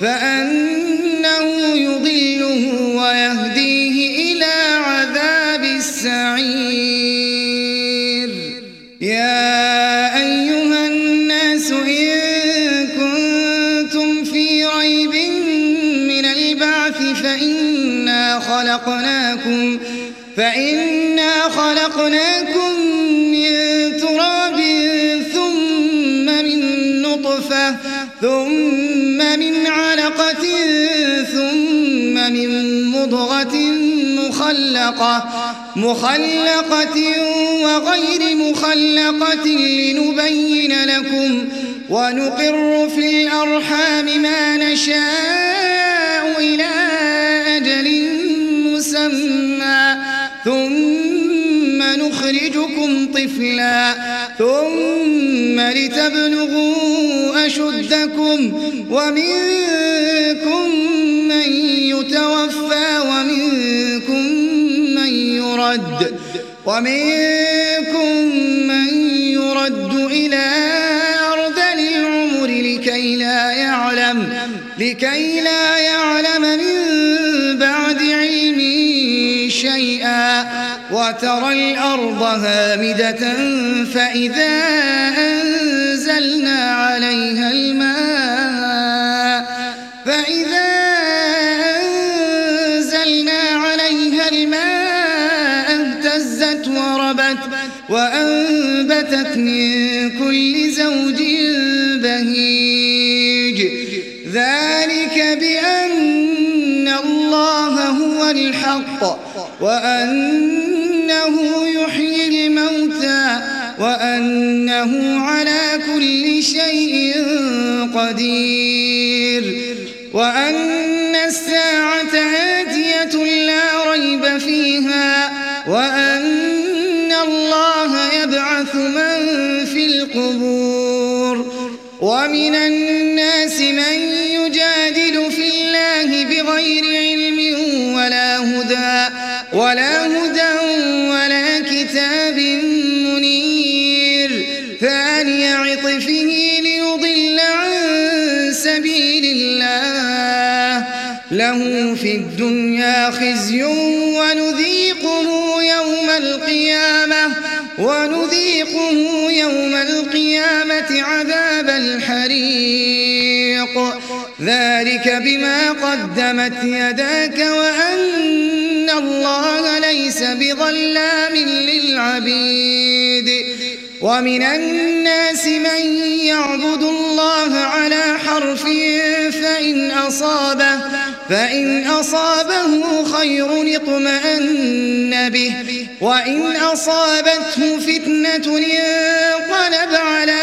يضله مخلقة مخلقة وغير مخلقة لنبين لكم ونقر في الأرحام ما نشاء إلى أجل مسمى. ثم نخرجكم طفلا ثم لتبلغوا أشدكم. ومنكم من يتوفى ومنكم من يرد ومنكم من يرد إلى أرض العمر لكي لا يعلم لكي لا يعلم من بعد علم شيئا. وترى الأرض هامدة فإذا أنزلنا عليها وأنبتت من كل زوج بهيج. ذلك بأن الله هو الحق وأنه يحيي الموتى وأنه على كل شيء قدير. وأن الساعة آتية لا ريب فيها وأن ومن الناس من يجادل في الله بغير علم ولا هدى ولا هدى ولا كتاب منير. ثاني عطفه ليضل عن سبيل الله. له في الدنيا خزي ونذيقه يوم القيامة ونذيقه يوم القيامة عذاب الحريق. ذلك بما قدمت يداك وأن الله ليس بظلام للعبيد. ومن الناس من يعبد الله على حرف فإن أصابه فإن أصابه خير اطمأن به. وإن أصابته فتنة انقلب على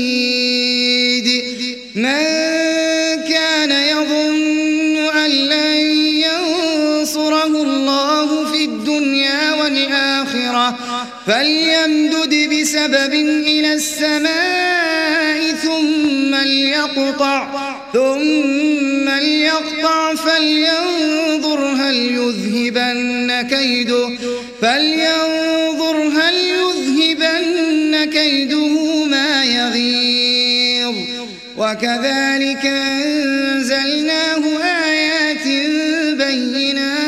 فليمدد بسبب إلى السماء ثم ليقطع ثم ليقطع فلينظر هل يذهبن كيده فلينظر هل يذهبن كيده ما يغيظ. وكذلك أنزلناه آيات بينات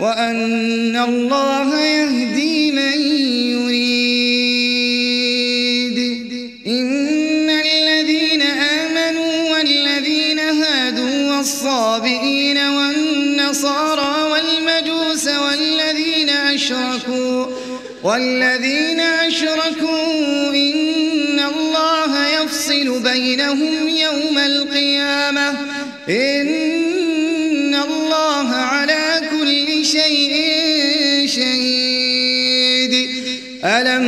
وأن الله يهدي من يريد. إن الذين آمنوا والذين هادوا والصابئين والنصارى والمجوس والذين أشركوا والذين أشركوا إن الله يفصل بينهم يوم القيامة. إن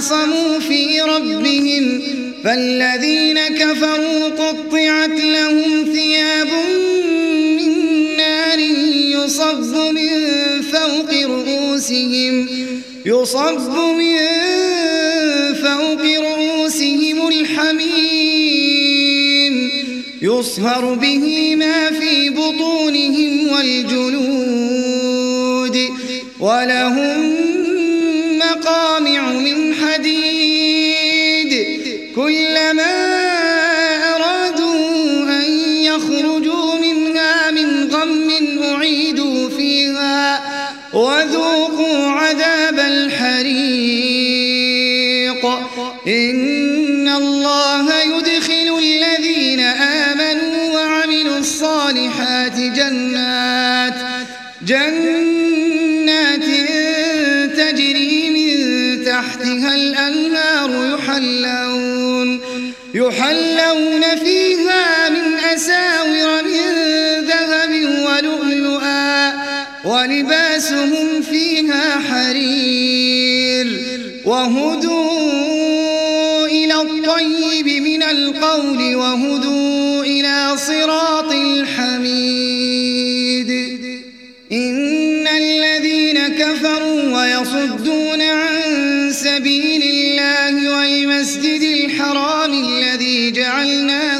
اختصموا في ربهم فالذين كفروا قطعت لهم ثياب من نار يصب من فوق رؤوسهم يصب من فوق رؤوسهم الحميم يصهر به ما في بطونهم والجلود ولهم أساور من ذهب ولؤلؤا ولباسهم فيها حرير وهدوا إلى الطيب من القول وهدوا إلى صراط الحميد. إن الذين كفروا ويصدون عن سبيل الله والمسجد الحرام الذي جعلناه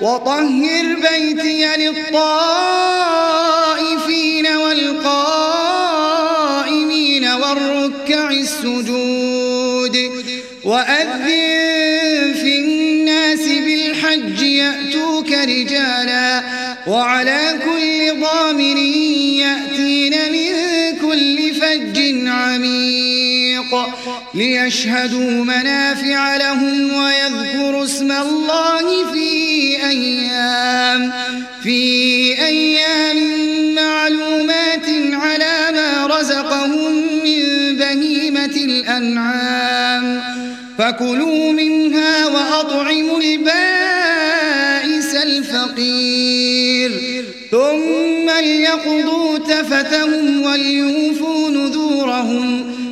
وطهر بيتي للطائفين والقائمين والركع السجود وأذن في الناس بالحج يأتوك رجالا وعلى كل ضامر يأتين من كل فج عميق. ليشهدوا منافع لهم ويذكروا اسم الله في أيام في أيام معلومات على ما رزقهم من بهيمة الأنعام. فكلوا منها وأطعموا البائس الفقير. ثم ليقضوا تفتهم وليوفوا نذورهم.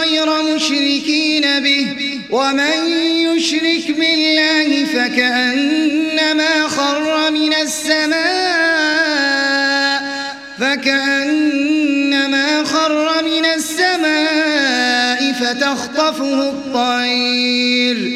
غير مشركين به. ومن يشرك بالله فكأنما خر من السماء فكأنما خر من السماء فتخطفه الطير.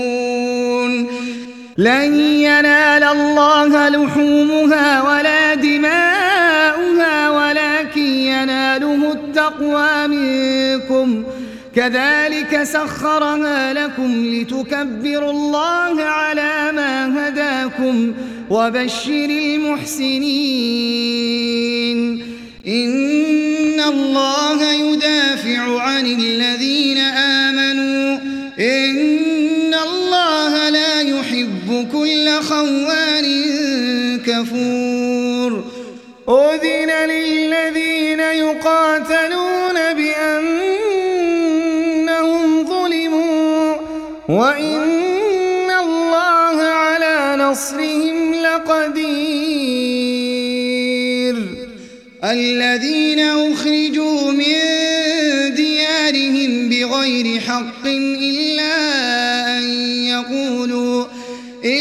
لن ينال الله لحومها ولا دماؤها ولكن يناله التقوى منكم. كذلك سخرها لكم لتكبروا الله على ما هداكم وبشر المحسنين. إن الله يدافع عن الذين آمنوا. إن كل خوان كفور. أذن للذين يقاتلون بأنهم ظلموا وإن الله على نصرهم لقدير. الذين أخرجوا من ديارهم بغير حق إلا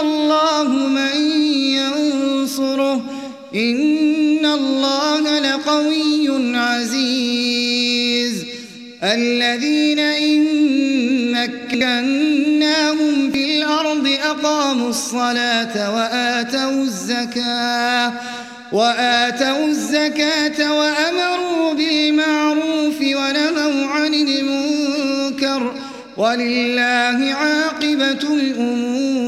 الله من ينصره. إن الله لقوي عزيز. الذين إن مكناهم في الأرض أقاموا الصلاة وآتوا الزكاة وآتوا الزكاة وأمروا بالمعروف ونهوا عن المنكر. ولله عاقبة الأمور.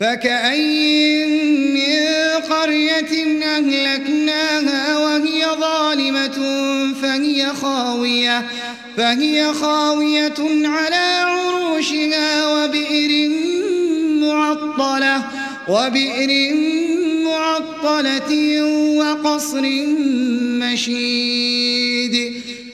فكأي من قرية أهلكناها وهي ظالمة فهي خاوية فهي خاوية على عروشها وبئر معطلة وبئر معطلة وقصر مشيد.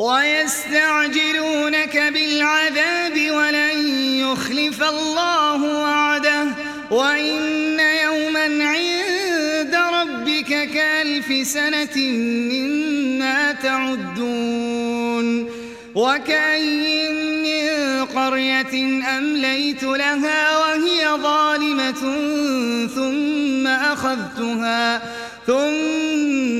ويستعجلونك بالعذاب ولن يخلف الله وعده. وإن يوما عند ربك كألف سنة مما تعدون. وكأي من قرية أمليت لها وهي ظالمة ثم أخذتها ثم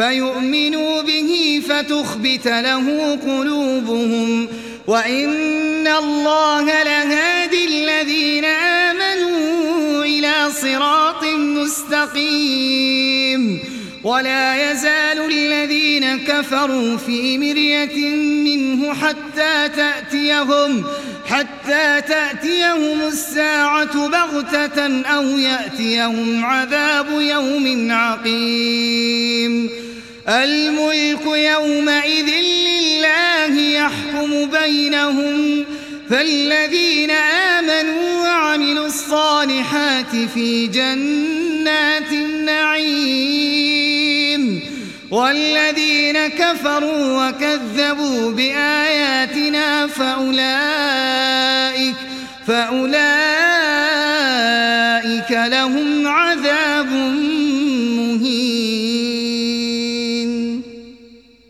فيؤمنوا به فتخبت له قلوبهم وإن الله لهادي الذين آمنوا إلى صراط مستقيم ولا يزال الذين كفروا في مرية منه حتى تأتيهم حتى تأتيهم الساعة بغتة أو يأتيهم عذاب يوم عقيم الملك يومئذ لله يحكم بينهم فالذين آمنوا وعملوا الصالحات في جنات النعيم والذين كفروا وكذبوا بآياتنا فأولئك فأولئك لهم عذاب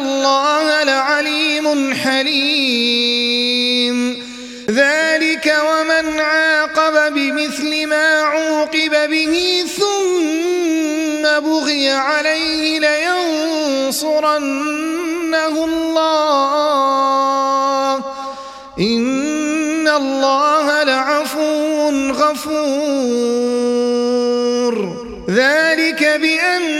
الله لعليم حليم ذلك وَ بمثل ما عوقب به ثم بغي عليه لينصرنه الله. إن الله لعفو غفور. ذلك بأن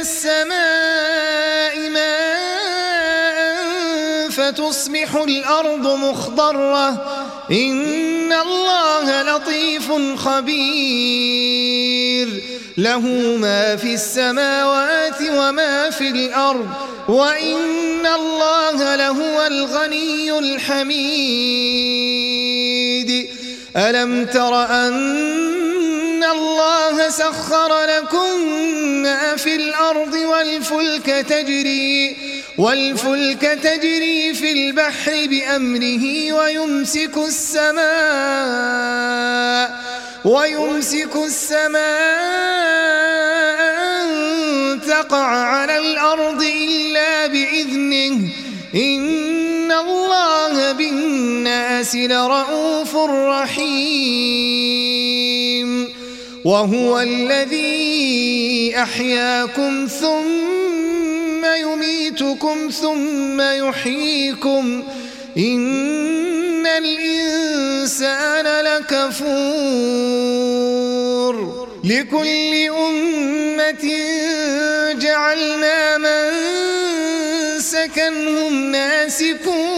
السماء ماء فتصبح الأرض مخضرة. إن الله لطيف خبير. له ما في السماوات وما في الأرض. وإن الله لهو الغني الحميد. ألم تر أن الله سخر لكم ما في الأرض والفلك تجري والفلك تجري في البحر بأمره ويمسك السماء ويمسك السماء أن تقع على الأرض إلا بإذنه. إن الله بالناس لرؤوف رحيم. وهو الذي أحياكم ثم يميتكم ثم يحييكم. إن الإنسان لكفور. لكل أمة جعلنا من سكنهم ناسكوه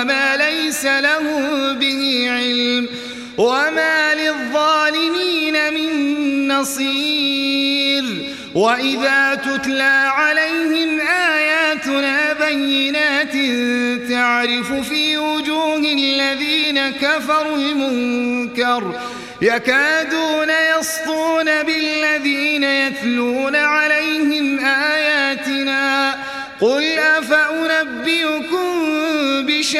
وما ليس له به علم وما للظالمين من نصير وإذا تتلى عليهم آياتنا بينات تعرف في وجوه الذين كفروا المنكر يكادون يسطون بالذين يتلون عليهم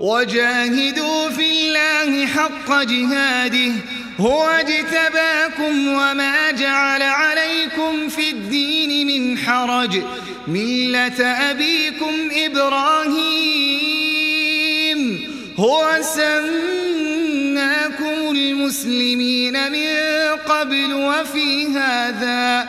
وجاهدوا في الله حق جهاده هو اجتباكم وما جعل عليكم في الدين من حرج. ملة أبيكم إبراهيم هو سماكم المسلمين من قبل وفي هذا.